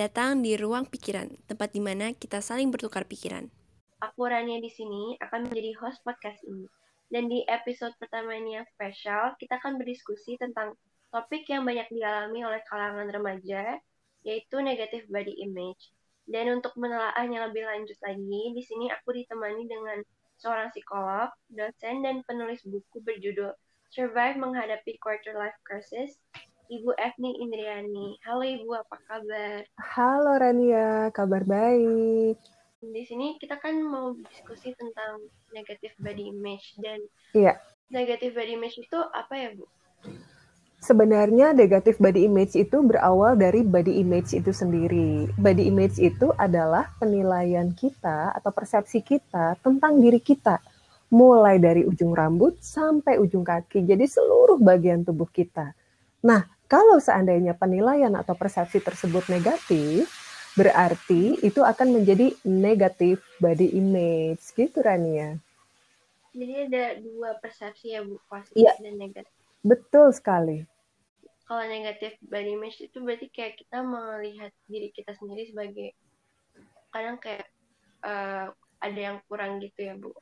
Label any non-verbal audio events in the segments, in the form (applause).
Datang di Ruang Pikiran, tempat di mana kita saling bertukar pikiran. Aku Rania di sini akan menjadi host podcast ini. Dan di episode pertama ini yang spesial, kita akan berdiskusi tentang topik yang banyak dialami oleh kalangan remaja, yaitu negative body image. Dan untuk menelaahnya lebih lanjut lagi, di sini aku ditemani dengan seorang psikolog, dosen, dan penulis buku berjudul Survive Menghadapi Quarter Life Crisis, Ibu Efni Indriani. Halo Ibu, apa kabar? Halo Rania, kabar baik. Di sini kita kan mau diskusi tentang negative body image dan Iya. negative body image itu apa ya Bu? Sebenarnya negative body image itu berawal dari body image itu sendiri. Body image itu adalah penilaian kita atau persepsi kita tentang diri kita. Mulai dari ujung rambut sampai ujung kaki. Jadi seluruh bagian tubuh kita. Nah, kalau seandainya penilaian atau persepsi tersebut negatif, berarti itu akan menjadi negatif body image. Gitu Rania. Jadi ada dua persepsi ya Bu, positif Iya. dan negatif. Betul sekali. Kalau negatif body image itu berarti kayak kita melihat diri kita sendiri sebagai kadang kayak eh, ada yang kurang gitu ya Bu.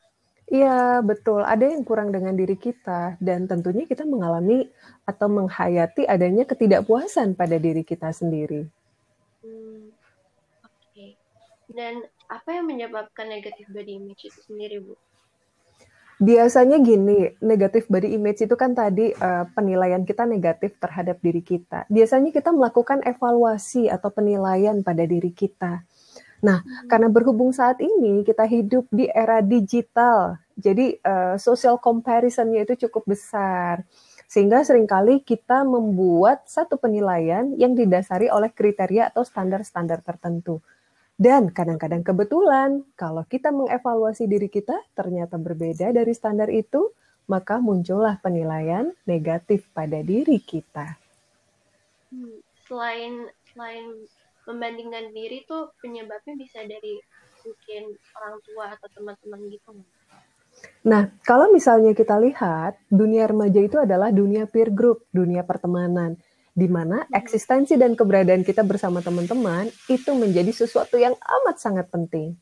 Iya, betul. Ada yang kurang dengan diri kita, dan tentunya kita mengalami atau menghayati adanya ketidakpuasan pada diri kita sendiri. Hmm, Oke. Dan apa yang menyebabkan negatif body image itu sendiri Bu? Biasanya gini, negatif body image itu kan tadi eh, penilaian kita negatif terhadap diri kita. Biasanya kita melakukan evaluasi atau penilaian pada diri kita. Nah, karena berhubung saat ini kita hidup di era digital, jadi eh, social comparison-nya itu cukup besar. Sehingga sering kali kita membuat satu penilaian yang didasari oleh kriteria atau standar-standar tertentu. Dan kadang-kadang kebetulan kalau kita mengevaluasi diri kita ternyata berbeda dari standar itu, maka muncullah penilaian negatif pada diri kita. Hmm, Selain selain membandingkan diri tuh penyebabnya bisa dari mungkin orang tua atau teman-teman gitu. Nah, kalau misalnya kita lihat, dunia remaja itu adalah dunia peer group, dunia pertemanan, di mana eksistensi dan keberadaan kita bersama teman-teman itu menjadi sesuatu yang amat sangat penting.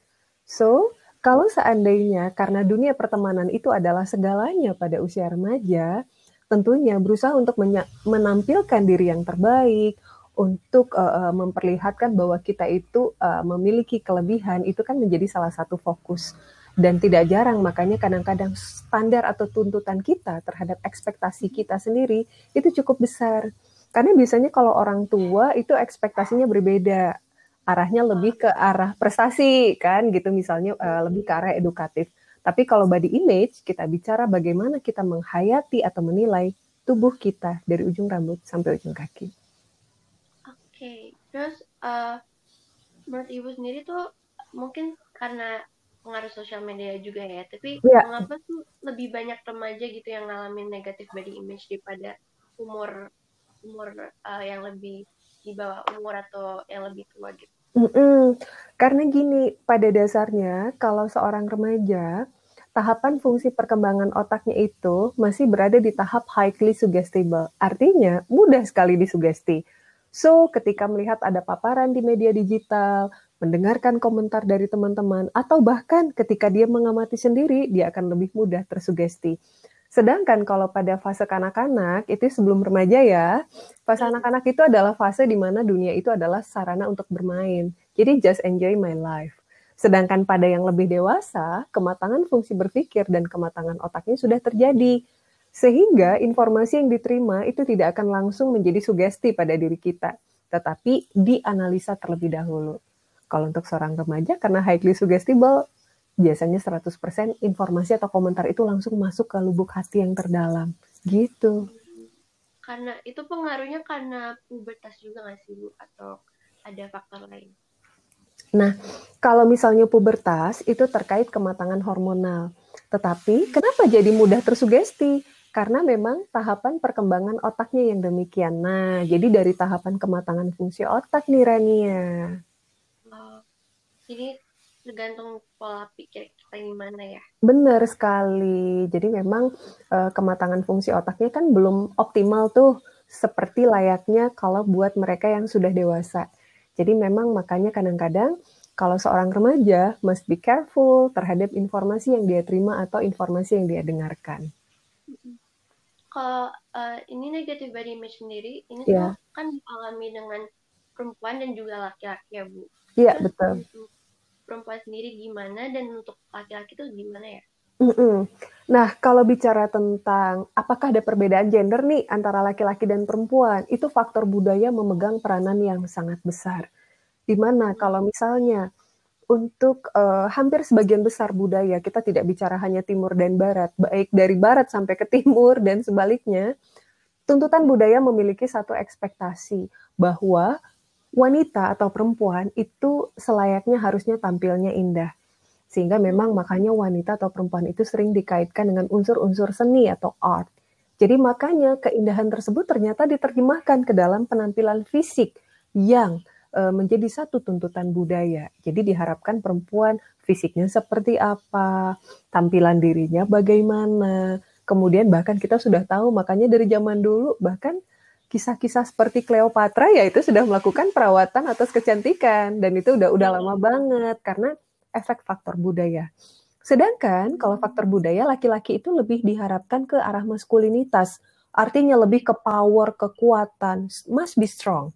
So, kalau seandainya karena dunia pertemanan itu adalah segalanya pada usia remaja, tentunya berusaha untuk menampilkan diri yang terbaik, untuk uh, uh, memperlihatkan bahwa kita itu uh, memiliki kelebihan, itu kan menjadi salah satu fokus. Dan tidak jarang makanya kadang-kadang standar atau tuntutan kita terhadap ekspektasi kita sendiri itu cukup besar. Karena biasanya kalau orang tua itu ekspektasinya berbeda. Arahnya lebih ke arah prestasi kan gitu misalnya eh, lebih ke arah edukatif. Tapi kalau body image kita bicara bagaimana kita menghayati atau menilai tubuh kita dari ujung rambut sampai ujung kaki Oke, terus eh, menurut ibu sendiri tuh mungkin karena pengaruh sosial media juga ya, tapi Iya. mengapa tuh lebih banyak remaja gitu yang ngalamin negatif body image daripada umur umur eh, yang lebih di bawah umur atau yang lebih tua gitu. Mm-mm. Karena gini, pada dasarnya kalau seorang remaja, tahapan fungsi perkembangan otaknya itu masih berada di tahap highly suggestible. Artinya, mudah sekali disugesti. So, ketika melihat ada paparan di media digital, mendengarkan komentar dari teman-teman, atau bahkan ketika dia mengamati sendiri, dia akan lebih mudah tersugesti. Sedangkan kalau pada fase kanak-kanak, itu sebelum remaja ya, fase anak-anak itu adalah fase di mana dunia itu adalah sarana untuk bermain. Jadi just enjoy my life. Sedangkan pada yang lebih dewasa, kematangan fungsi berpikir dan kematangan otaknya sudah terjadi. Sehingga informasi yang diterima itu tidak akan langsung menjadi sugesti pada diri kita, tetapi dianalisa terlebih dahulu. Kalau untuk seorang remaja, karena highly suggestible, biasanya 100% informasi atau komentar itu langsung masuk ke lubuk hati yang terdalam. Gitu. Karena itu pengaruhnya karena pubertas juga nggak sih Bu atau ada faktor lain? Nah, kalau misalnya pubertas itu terkait kematangan hormonal. Tetapi kenapa jadi mudah tersugesti? Karena memang tahapan perkembangan otaknya yang demikian. Nah, jadi dari tahapan kematangan fungsi otak nih Rania. Oh, jadi tergantung pola pikir kita gimana ya. Benar sekali. Jadi memang eh, kematangan fungsi otaknya kan belum optimal tuh seperti layaknya kalau buat mereka yang sudah dewasa. Jadi memang makanya kadang-kadang kalau seorang remaja must be careful terhadap informasi yang dia terima atau informasi yang dia dengarkan. Kalau uh, ini negatif body image sendiri, ini yeah. tuh kan dialami dengan perempuan dan juga laki-laki ya Bu. Iya yeah, betul. Untuk perempuan sendiri gimana dan untuk laki-laki itu gimana ya? Mm -mm. Nah, kalau bicara tentang apakah ada perbedaan gender nih antara laki-laki dan perempuan, itu faktor budaya memegang peranan yang sangat besar. Di mana kalau misalnya untuk uh, hampir sebagian besar budaya kita tidak bicara hanya timur dan barat, baik dari barat sampai ke timur dan sebaliknya, tuntutan budaya memiliki satu ekspektasi bahwa wanita atau perempuan itu selayaknya harusnya tampilnya indah. Sehingga memang makanya wanita atau perempuan itu sering dikaitkan dengan unsur-unsur seni atau art. Jadi makanya keindahan tersebut ternyata diterjemahkan ke dalam penampilan fisik yang menjadi satu tuntutan budaya. Jadi diharapkan perempuan fisiknya seperti apa, tampilan dirinya bagaimana. Kemudian bahkan kita sudah tahu makanya dari zaman dulu bahkan kisah-kisah seperti Cleopatra ya itu sudah melakukan perawatan atas kecantikan dan itu udah udah lama banget karena efek faktor budaya. Sedangkan kalau faktor budaya laki-laki itu lebih diharapkan ke arah maskulinitas, artinya lebih ke power, kekuatan, must be strong.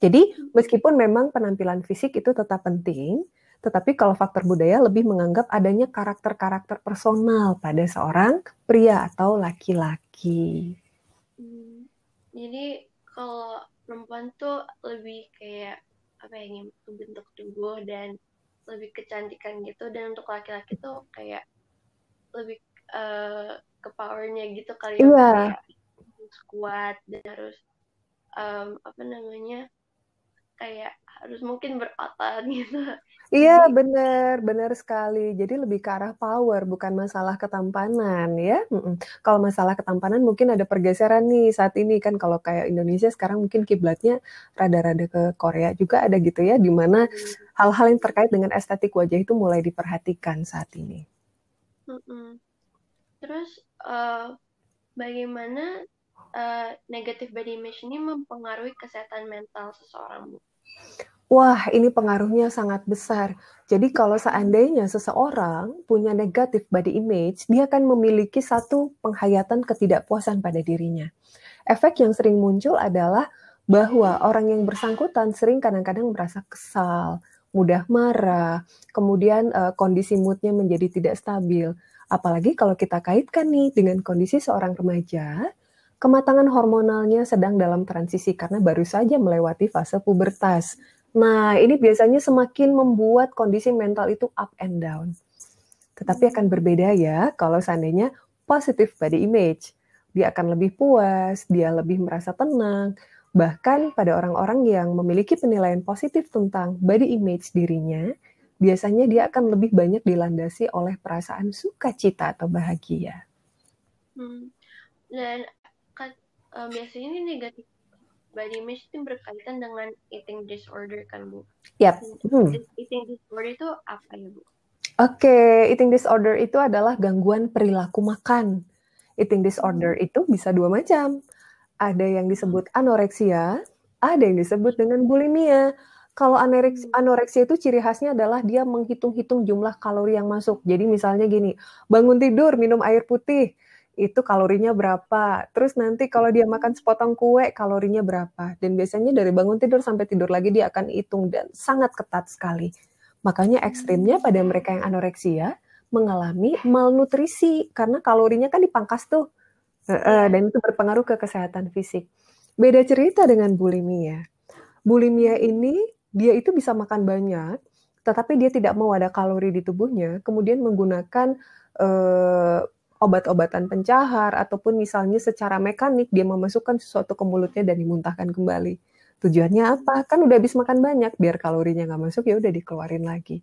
Jadi meskipun memang penampilan fisik itu tetap penting, tetapi kalau faktor budaya lebih menganggap adanya karakter-karakter personal pada seorang pria atau laki-laki. Hmm, jadi kalau perempuan tuh lebih kayak apa ya bentuk tubuh dan lebih kecantikan gitu dan untuk laki-laki tuh kayak lebih uh, ke powernya gitu kali ya yeah. kayak kuat dan harus um, apa namanya kayak harus mungkin berotot gitu. Iya benar, benar sekali. Jadi lebih ke arah power, bukan masalah ketampanan ya. Mm -mm. Kalau masalah ketampanan mungkin ada pergeseran nih saat ini kan. Kalau kayak Indonesia sekarang mungkin kiblatnya rada-rada ke Korea juga ada gitu ya, di mana hal-hal yang terkait dengan estetik wajah itu mulai diperhatikan saat ini. Mm -mm. Terus uh, bagaimana uh, negative body image ini mempengaruhi kesehatan mental seseorang, Bu? Wah, ini pengaruhnya sangat besar. Jadi kalau seandainya seseorang punya negatif body image, dia akan memiliki satu penghayatan ketidakpuasan pada dirinya. Efek yang sering muncul adalah bahwa orang yang bersangkutan sering kadang-kadang merasa kesal, mudah marah, kemudian uh, kondisi moodnya menjadi tidak stabil. Apalagi kalau kita kaitkan nih dengan kondisi seorang remaja, kematangan hormonalnya sedang dalam transisi karena baru saja melewati fase pubertas Nah, ini biasanya semakin membuat kondisi mental itu up and down. Tetapi akan berbeda ya kalau seandainya positive body image. Dia akan lebih puas, dia lebih merasa tenang. Bahkan pada orang-orang yang memiliki penilaian positif tentang body image dirinya, biasanya dia akan lebih banyak dilandasi oleh perasaan sukacita atau bahagia. Hmm. Dan um, biasanya ini negatif body image itu berkaitan dengan eating disorder kan Bu? Yap. Hmm. Eating disorder itu apa ya Bu? Oke, okay. eating disorder itu adalah gangguan perilaku makan. Eating disorder hmm. itu bisa dua macam. Ada yang disebut anoreksia, ada yang disebut dengan bulimia. Kalau anoreksia, hmm. anoreksia itu ciri khasnya adalah dia menghitung-hitung jumlah kalori yang masuk. Jadi misalnya gini, bangun tidur minum air putih, itu kalorinya berapa. Terus nanti kalau dia makan sepotong kue, kalorinya berapa. Dan biasanya dari bangun tidur sampai tidur lagi dia akan hitung dan sangat ketat sekali. Makanya ekstrimnya pada mereka yang anoreksia mengalami malnutrisi karena kalorinya kan dipangkas tuh. Dan itu berpengaruh ke kesehatan fisik. Beda cerita dengan bulimia. Bulimia ini dia itu bisa makan banyak, tetapi dia tidak mau ada kalori di tubuhnya, kemudian menggunakan uh, obat-obatan pencahar ataupun misalnya secara mekanik dia memasukkan sesuatu ke mulutnya dan dimuntahkan kembali. Tujuannya apa? Kan udah habis makan banyak, biar kalorinya nggak masuk ya udah dikeluarin lagi.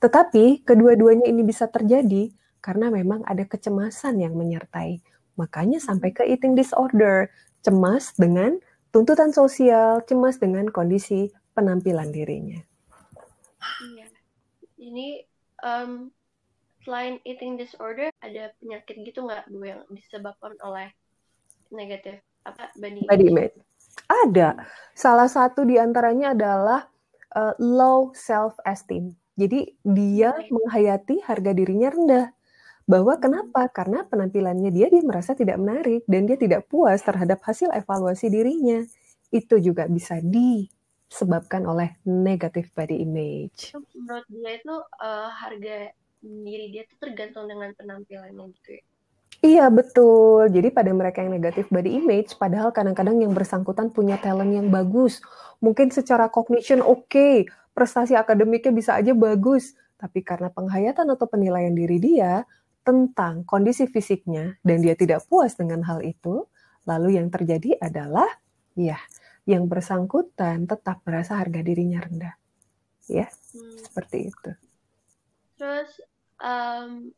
Tetapi kedua-duanya ini bisa terjadi karena memang ada kecemasan yang menyertai. Makanya sampai ke eating disorder, cemas dengan tuntutan sosial, cemas dengan kondisi penampilan dirinya. Iya. Ini um, selain eating disorder ada penyakit gitu nggak bu yang disebabkan oleh negatif apa body body image? Ada. Salah satu di antaranya adalah uh, low self esteem. Jadi dia menghayati harga dirinya rendah. Bahwa kenapa? Karena penampilannya dia dia merasa tidak menarik dan dia tidak puas terhadap hasil evaluasi dirinya. Itu juga bisa disebabkan oleh negative body image. Menurut dia itu uh, harga diri dia itu tergantung dengan penampilannya gitu ya. Iya betul. Jadi pada mereka yang negatif body image, padahal kadang-kadang yang bersangkutan punya talent yang bagus, mungkin secara cognition oke, okay, prestasi akademiknya bisa aja bagus, tapi karena penghayatan atau penilaian diri dia tentang kondisi fisiknya dan dia tidak puas dengan hal itu, lalu yang terjadi adalah ya, yang bersangkutan tetap merasa harga dirinya rendah. Ya, hmm. seperti itu. Terus um,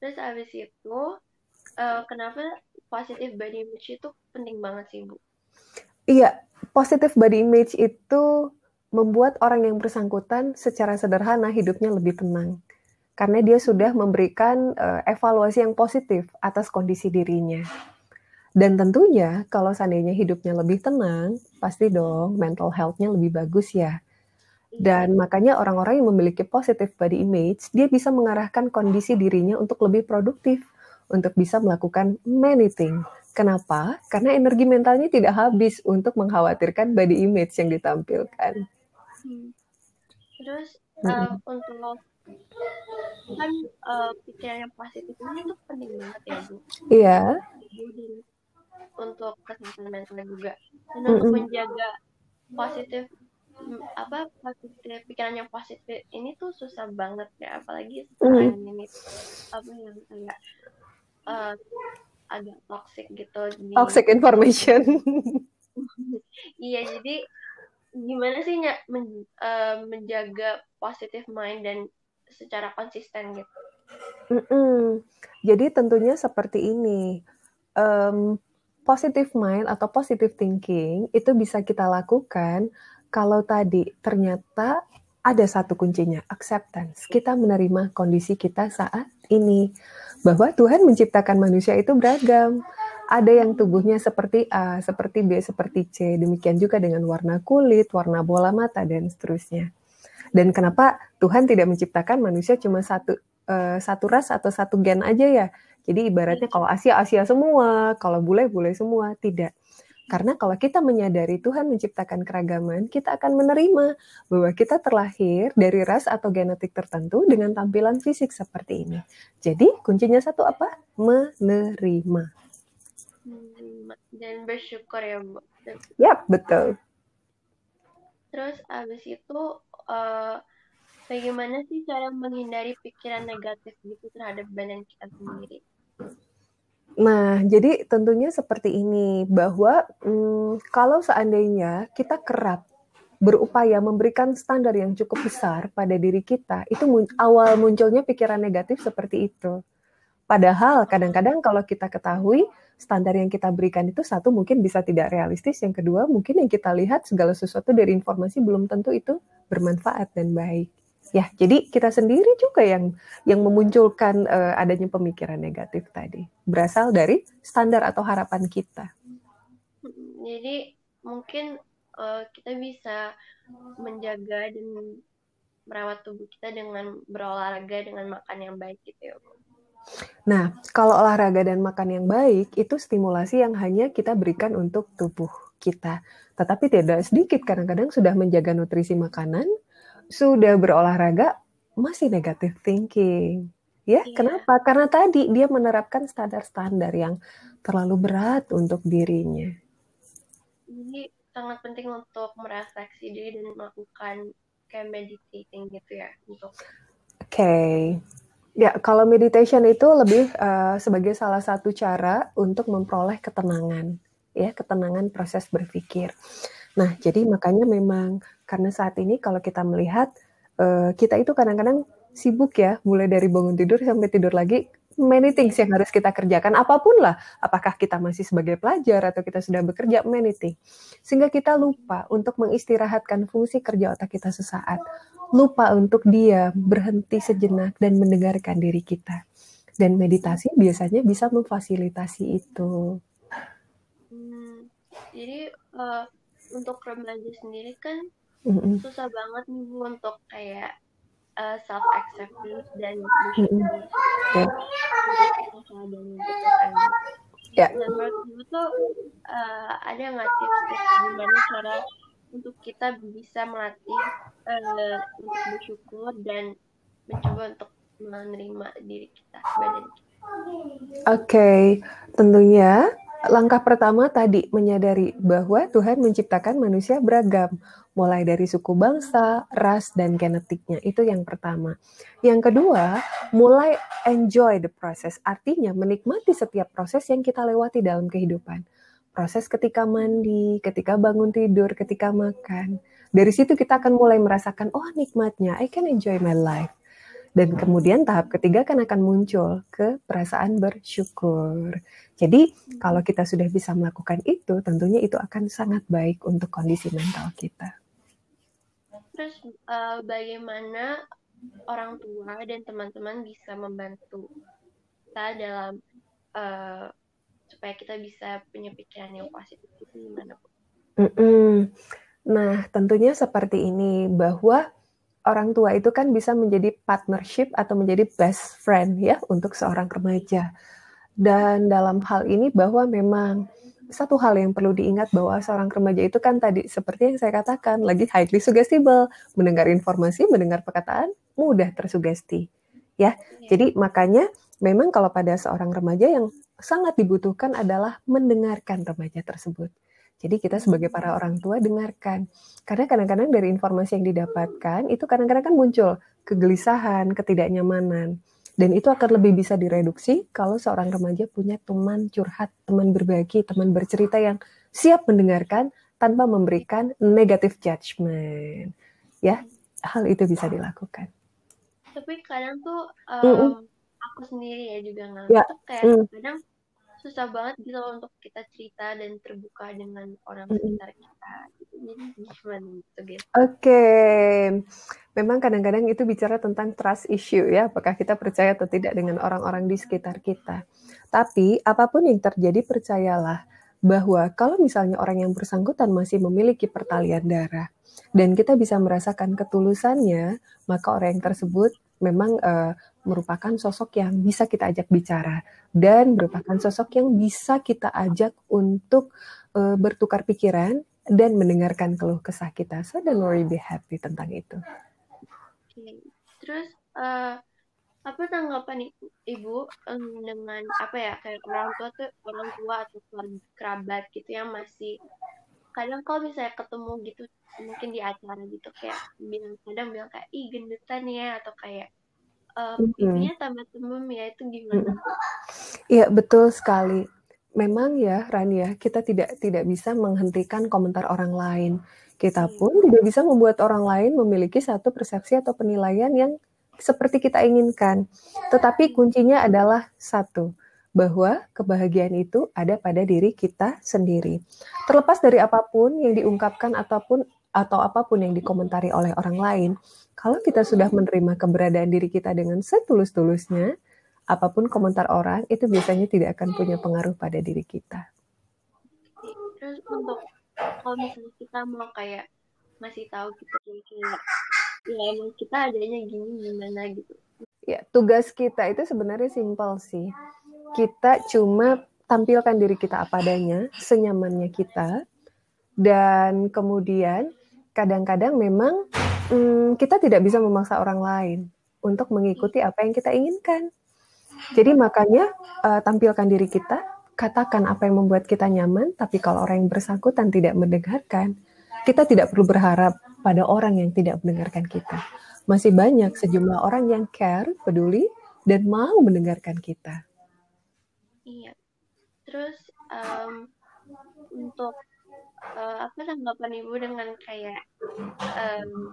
terus abis itu uh, kenapa positive body image itu penting banget sih bu? Iya, positive body image itu membuat orang yang bersangkutan secara sederhana hidupnya lebih tenang karena dia sudah memberikan uh, evaluasi yang positif atas kondisi dirinya. Dan tentunya kalau seandainya hidupnya lebih tenang, pasti dong mental health-nya lebih bagus ya. Dan makanya orang-orang yang memiliki positive body image, dia bisa mengarahkan kondisi dirinya untuk lebih produktif, untuk bisa melakukan many things. Kenapa? Karena energi mentalnya tidak habis untuk mengkhawatirkan body image yang ditampilkan. Hmm. Terus uh, hmm. untuk kan uh, pikiran yang positif ini tuh penting banget ya bu. Iya. Untuk kesehatan mental juga. Dan untuk mm -hmm. menjaga positif apa positif pikiran yang positif ini tuh susah banget ya apalagi sekarang mm. ini apa yang kayak uh, agak toxic gitu di... toxic information (laughs) iya jadi gimana sih ny- men, uh, menjaga positive mind dan secara konsisten gitu mm -mm. jadi tentunya seperti ini um, positive mind atau positive thinking itu bisa kita lakukan kalau tadi ternyata ada satu kuncinya, acceptance. Kita menerima kondisi kita saat ini. Bahwa Tuhan menciptakan manusia itu beragam. Ada yang tubuhnya seperti A, seperti B, seperti C. Demikian juga dengan warna kulit, warna bola mata, dan seterusnya. Dan kenapa Tuhan tidak menciptakan manusia cuma satu uh, satu ras atau satu gen aja ya? Jadi ibaratnya kalau Asia Asia semua, kalau bule bule semua, tidak. Karena kalau kita menyadari Tuhan menciptakan keragaman, kita akan menerima bahwa kita terlahir dari ras atau genetik tertentu dengan tampilan fisik seperti ini. Jadi kuncinya satu apa? Menerima. Dan bersyukur ya, Bu. Yap, betul. Terus abis itu uh, bagaimana sih cara menghindari pikiran negatif gitu terhadap badan kita sendiri? Nah, jadi tentunya seperti ini bahwa hmm, kalau seandainya kita kerap berupaya memberikan standar yang cukup besar pada diri kita, itu mun awal munculnya pikiran negatif seperti itu. Padahal kadang-kadang kalau kita ketahui standar yang kita berikan itu satu mungkin bisa tidak realistis, yang kedua mungkin yang kita lihat segala sesuatu dari informasi belum tentu itu bermanfaat dan baik. Ya, jadi kita sendiri juga yang yang memunculkan uh, adanya pemikiran negatif tadi. Berasal dari standar atau harapan kita. Jadi mungkin uh, kita bisa menjaga dan merawat tubuh kita dengan berolahraga dengan makan yang baik gitu ya. Nah, kalau olahraga dan makan yang baik itu stimulasi yang hanya kita berikan untuk tubuh kita. Tetapi tidak sedikit kadang-kadang sudah menjaga nutrisi makanan, sudah berolahraga masih negatif thinking. Ya, iya. kenapa? Karena tadi dia menerapkan standar-standar yang terlalu berat untuk dirinya. Jadi sangat penting untuk merefleksi diri dan melakukan kayak meditating gitu ya untuk. Oke. Okay. Ya, kalau meditation itu lebih uh, sebagai salah satu cara untuk memperoleh ketenangan, ya, ketenangan proses berpikir. Nah, jadi makanya memang karena saat ini kalau kita melihat uh, kita itu kadang-kadang sibuk ya, mulai dari bangun tidur sampai tidur lagi, many things yang harus kita kerjakan apa pun lah. Apakah kita masih sebagai pelajar atau kita sudah bekerja, many things. Sehingga kita lupa untuk mengistirahatkan fungsi kerja otak kita sesaat. Lupa untuk dia berhenti sejenak dan mendengarkan diri kita. Dan meditasi biasanya bisa memfasilitasi itu. Hmm, jadi uh, untuk remaja sendiri kan mm-hmm. susah banget nih bu untuk kayak uh, self acceptance dan bersyukur yeah. Ya. Nah, menurut ibu tuh uh, ada nggak tips-tips gimana cara untuk kita bisa melatih uh, untuk bersyukur dan mencoba untuk menerima diri kita, badan kita. Oke, okay. tentunya langkah pertama tadi menyadari bahwa Tuhan menciptakan manusia beragam, mulai dari suku bangsa, ras, dan genetiknya. Itu yang pertama. Yang kedua, mulai enjoy the process, artinya menikmati setiap proses yang kita lewati dalam kehidupan. Proses ketika mandi, ketika bangun tidur, ketika makan. Dari situ kita akan mulai merasakan, oh nikmatnya, I can enjoy my life. Dan kemudian tahap ketiga kan akan muncul ke perasaan bersyukur. Jadi kalau kita sudah bisa melakukan itu, tentunya itu akan sangat baik untuk kondisi mental kita. Terus uh, bagaimana orang tua dan teman-teman bisa membantu kita dalam uh, supaya kita bisa punya pikiran yang positif itu gimana Bu? Mm -mm. Nah tentunya seperti ini bahwa orang tua itu kan bisa menjadi partnership atau menjadi best friend ya untuk seorang remaja. Dan dalam hal ini bahwa memang satu hal yang perlu diingat bahwa seorang remaja itu kan tadi seperti yang saya katakan lagi highly suggestible, mendengar informasi, mendengar perkataan mudah tersugesti. Ya. Iya. Jadi makanya memang kalau pada seorang remaja yang sangat dibutuhkan adalah mendengarkan remaja tersebut. Jadi kita sebagai para orang tua dengarkan. Karena kadang-kadang dari informasi yang didapatkan itu kadang-kadang kan muncul kegelisahan, ketidaknyamanan. Dan itu akan lebih bisa direduksi kalau seorang remaja punya teman curhat, teman berbagi, teman bercerita yang siap mendengarkan tanpa memberikan negative judgment. Ya, hal itu bisa dilakukan. Tapi kadang tuh um, mm -mm. aku sendiri ya juga nggak ya. kayak mm. kadang susah banget gitu loh untuk kita cerita dan terbuka dengan orang sekitar kita gitu. jadi gimana oke okay. memang kadang-kadang itu bicara tentang trust issue ya apakah kita percaya atau tidak dengan orang-orang di sekitar kita tapi apa pun yang terjadi percayalah bahwa kalau misalnya orang yang bersangkutan masih memiliki pertalian darah dan kita bisa merasakan ketulusannya, maka orang yang tersebut memang uh, merupakan sosok yang bisa kita ajak bicara dan merupakan sosok yang bisa kita ajak untuk uh, bertukar pikiran dan mendengarkan keluh kesah kita. So don't worry, be happy tentang itu. Okay. Terus uh, apa tanggapan ibu um, dengan apa ya kayak orang tua tuh orang tua atau kerabat gitu yang masih kadang kalau misalnya ketemu gitu mungkin di acara gitu kayak bilang kadang bilang kayak ih gendutan ya atau kayak uh, pipinya tambah tembem ya itu gimana? Iya betul sekali. Memang ya Rania, kita tidak tidak bisa menghentikan komentar orang lain. Kita iya. pun tidak bisa membuat orang lain memiliki satu persepsi atau penilaian yang seperti kita inginkan. Tetapi kuncinya adalah satu, bahwa kebahagiaan itu ada pada diri kita sendiri. Terlepas dari apa pun yang diungkapkan ataupun atau apa pun yang dikomentari oleh orang lain, kalau kita sudah menerima keberadaan diri kita dengan setulus-tulusnya, apa pun komentar orang itu biasanya tidak akan punya pengaruh pada diri kita. Terus untuk kalau misalnya kita mau kayak masih tahu kita kayak ya emang kita adanya gini gimana gitu. Ya, tugas kita itu sebenarnya simpel sih. Kita cuma tampilkan diri kita apa adanya, senyamannya kita, dan kemudian kadang-kadang memang hmm, kita tidak bisa memaksa orang lain untuk mengikuti apa yang kita inginkan. Jadi makanya uh, tampilkan diri kita, katakan apa yang membuat kita nyaman, tapi kalau orang yang bersangkutan tidak mendengarkan, kita tidak perlu berharap pada orang yang tidak mendengarkan kita. Masih banyak sejumlah orang yang care, peduli, dan mau mendengarkan kita. Iya. Terus um, untuk uh, apa tanggapan ibu dengan kayak um,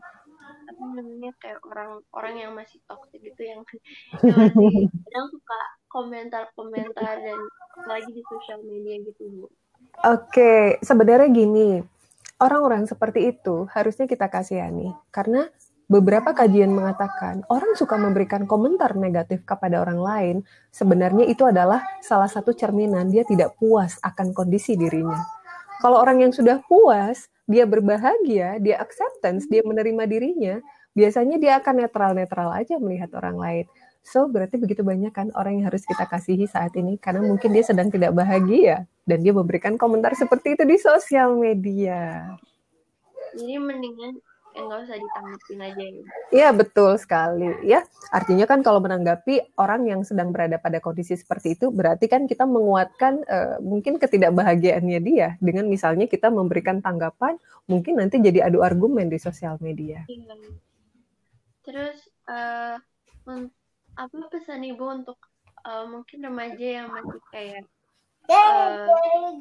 apa namanya kayak orang-orang yang masih toxic gitu yang, (laughs) yang masih kadang (laughs) suka komentar-komentar dan apalagi di sosial media gitu bu. Oke, sebenarnya gini, orang-orang seperti itu harusnya kita kasihani karena beberapa kajian mengatakan orang suka memberikan komentar negatif kepada orang lain sebenarnya itu adalah salah satu cerminan dia tidak puas akan kondisi dirinya. Kalau orang yang sudah puas dia berbahagia, dia acceptance, dia menerima dirinya, biasanya dia akan netral-netral aja melihat orang lain. So, berarti begitu banyak kan orang yang harus kita kasihi saat ini karena mungkin dia sedang tidak bahagia dan dia memberikan komentar seperti itu di sosial media. Jadi mendingan nggak usah ditanggapin aja ya. Iya betul sekali ya. Artinya kan kalau menanggapi orang yang sedang berada pada kondisi seperti itu berarti kan kita menguatkan uh, mungkin ketidakbahagiaannya dia dengan misalnya kita memberikan tanggapan mungkin nanti jadi adu argumen di sosial media. Iya. Terus uh, apa pesan ibu untuk uh, mungkin remaja yang masih kayak uh,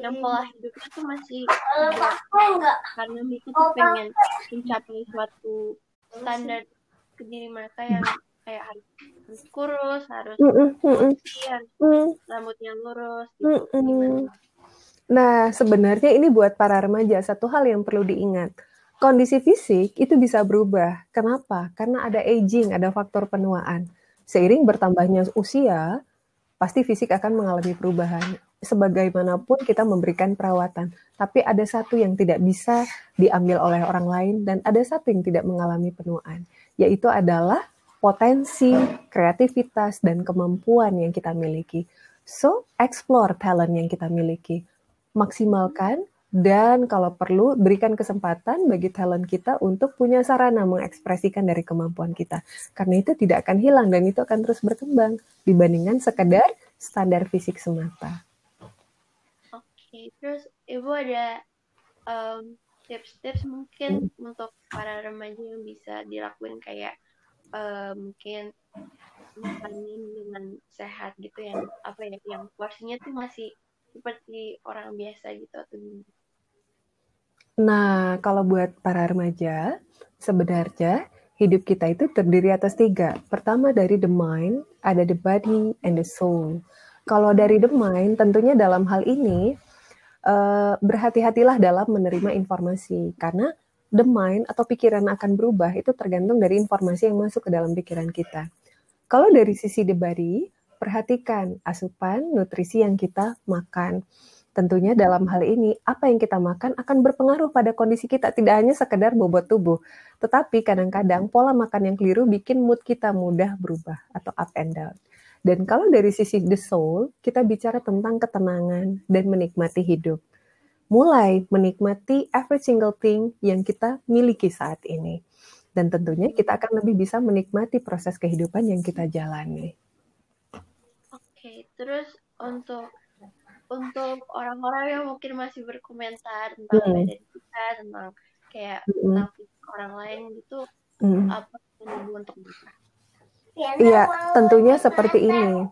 yang pola hidupnya tuh masih karena mereka tuh pengen mencapai suatu standar ke diri mereka yang kayak harus, harus kurus, harus putih, rambutnya lurus. Nah, sebenarnya ini buat para remaja satu hal yang perlu diingat. Kondisi fisik itu bisa berubah. Kenapa? Karena ada aging, ada faktor penuaan. Seiring bertambahnya usia, pasti fisik akan mengalami perubahan. Sebagaimanapun kita memberikan perawatan, tapi ada satu yang tidak bisa diambil oleh orang lain dan ada satu yang tidak mengalami penuaan, yaitu adalah potensi, kreativitas, dan kemampuan yang kita miliki. So, explore talent yang kita miliki. Maksimalkan dan kalau perlu berikan kesempatan bagi talent kita untuk punya sarana mengekspresikan dari kemampuan kita. Karena itu tidak akan hilang dan itu akan terus berkembang dibandingkan sekedar standar fisik semata. Oke, terus Ibu ada um, tips-tips mungkin hmm. untuk para remaja yang bisa dilakuin kayak uh, mungkin makanin dengan sehat gitu yang apa ya yang porsinya tuh masih seperti orang biasa gitu atau gimana? Nah, kalau buat para remaja, sebenarnya hidup kita itu terdiri atas tiga. Pertama dari the mind, ada the body, and the soul. Kalau dari the mind, tentunya dalam hal ini, uh, berhati-hatilah dalam menerima informasi. Karena the mind atau pikiran akan berubah, itu tergantung dari informasi yang masuk ke dalam pikiran kita. Kalau dari sisi the body, perhatikan asupan, nutrisi yang kita makan. Tentunya dalam hal ini, apa yang kita makan akan berpengaruh pada kondisi kita, tidak hanya sekedar bobot tubuh. Tetapi kadang-kadang pola makan yang keliru bikin mood kita mudah berubah atau up and down. Dan kalau dari sisi the soul, kita bicara tentang ketenangan dan menikmati hidup. Mulai menikmati every single thing yang kita miliki saat ini. Dan tentunya kita akan lebih bisa menikmati proses kehidupan yang kita jalani. Oke, terus untuk untuk orang-orang yang mungkin masih berkomentar tentang hmm. badan kita tentang kayak hmm. tentang orang lain gitu hmm. apa ibu untuk mereka Iya, tentunya seperti ini.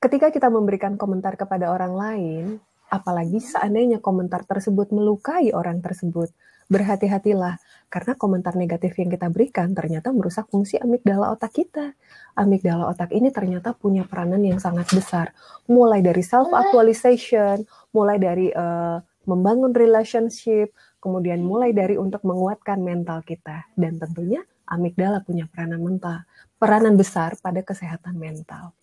Ketika kita memberikan komentar kepada orang lain, apalagi seandainya komentar tersebut melukai orang tersebut, berhati-hatilah karena komentar negatif yang kita berikan ternyata merusak fungsi amigdala otak kita. Amigdala otak ini ternyata punya peranan yang sangat besar, mulai dari self actualization, mulai dari uh, membangun relationship, kemudian mulai dari untuk menguatkan mental kita dan tentunya amigdala punya peranan mental, peranan besar pada kesehatan mental.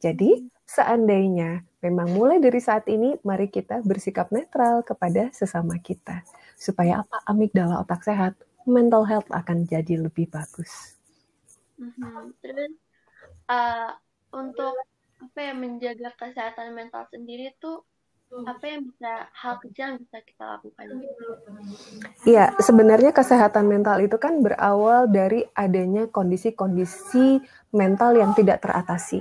Jadi, seandainya memang mulai dari saat ini, mari kita bersikap netral kepada sesama kita supaya apa amigdala otak sehat, mental health akan jadi lebih bagus. Mm-hmm. Terus uh, untuk apa ya menjaga kesehatan mental sendiri tuh apa yang bisa hal kecil yang bisa kita lakukan? Iya, sebenarnya kesehatan mental itu kan berawal dari adanya kondisi-kondisi mental yang tidak teratasi.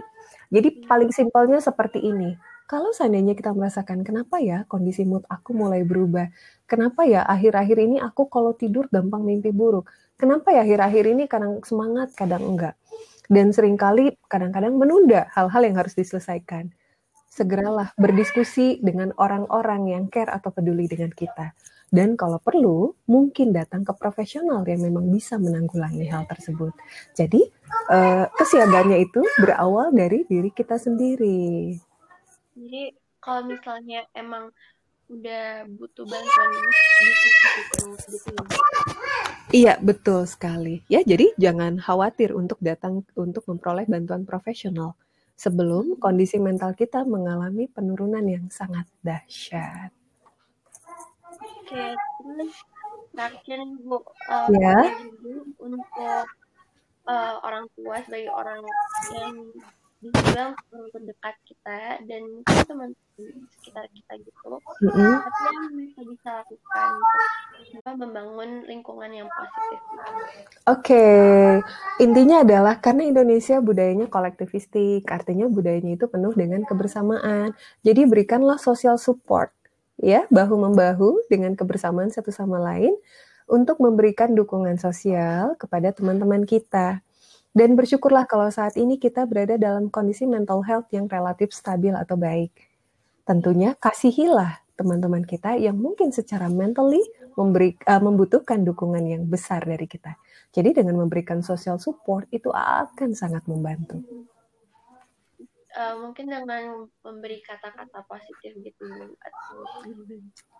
Jadi paling simpelnya seperti ini. Kalau seandainya kita merasakan kenapa ya kondisi mood aku mulai berubah, kenapa ya akhir-akhir ini aku kalau tidur gampang mimpi buruk, kenapa ya akhir-akhir ini kadang semangat, kadang enggak. Dan sering kali kadang-kadang menunda hal-hal yang harus diselesaikan. Segeralah berdiskusi dengan orang-orang yang care atau peduli dengan kita. Dan kalau perlu, mungkin datang ke profesional yang memang bisa menanggulangi hal tersebut. Jadi, eh, kesiagannya itu berawal dari diri kita sendiri. Jadi kalau misalnya emang udah butuh bantuan gitu, Iya, betul sekali. Ya, jadi jangan khawatir untuk datang untuk memperoleh bantuan profesional sebelum kondisi mental kita mengalami penurunan yang sangat dahsyat. Oke, terus terakhir Bu, uh, Ya. untuk uh, orang tua sebagai orang yang dibilang orang terdekat kita dan teman-teman sekitar kita gitu Mm-mm. apa yang bisa bisa lakukan untuk membangun lingkungan yang positif Oke, intinya adalah karena Indonesia budayanya kolektivistik, artinya budayanya itu penuh dengan kebersamaan. Jadi berikanlah social support, ya, bahu membahu dengan kebersamaan satu sama lain untuk memberikan dukungan sosial kepada teman-teman kita. Dan bersyukurlah kalau saat ini kita berada dalam kondisi mental health yang relatif stabil atau baik. Tentunya kasihilah teman-teman kita yang mungkin secara mentally memberi, uh, membutuhkan dukungan yang besar dari kita. Jadi dengan memberikan social support itu akan sangat membantu. Uh, mungkin dengan memberi kata-kata positif gitu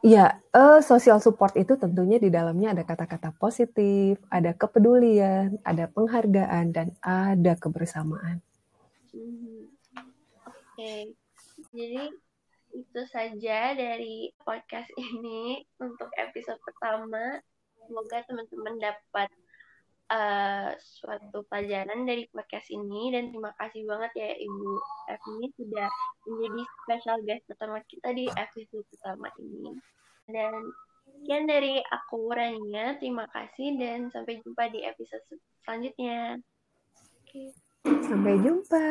Iya, uh, social support itu tentunya di dalamnya ada kata-kata positif, ada kepedulian, ada penghargaan dan ada kebersamaan. Hmm. Oke, okay. jadi itu saja dari podcast ini untuk episode pertama. Semoga teman-teman dapat uh, suatu pelajaran dari podcast ini dan terima kasih banget ya Ibu Evni sudah menjadi special guest pertama kita di episode pertama ini. Dan sekian dari aku Rania, terima kasih dan sampai jumpa di episode selanjutnya. Okay. Sampai jumpa.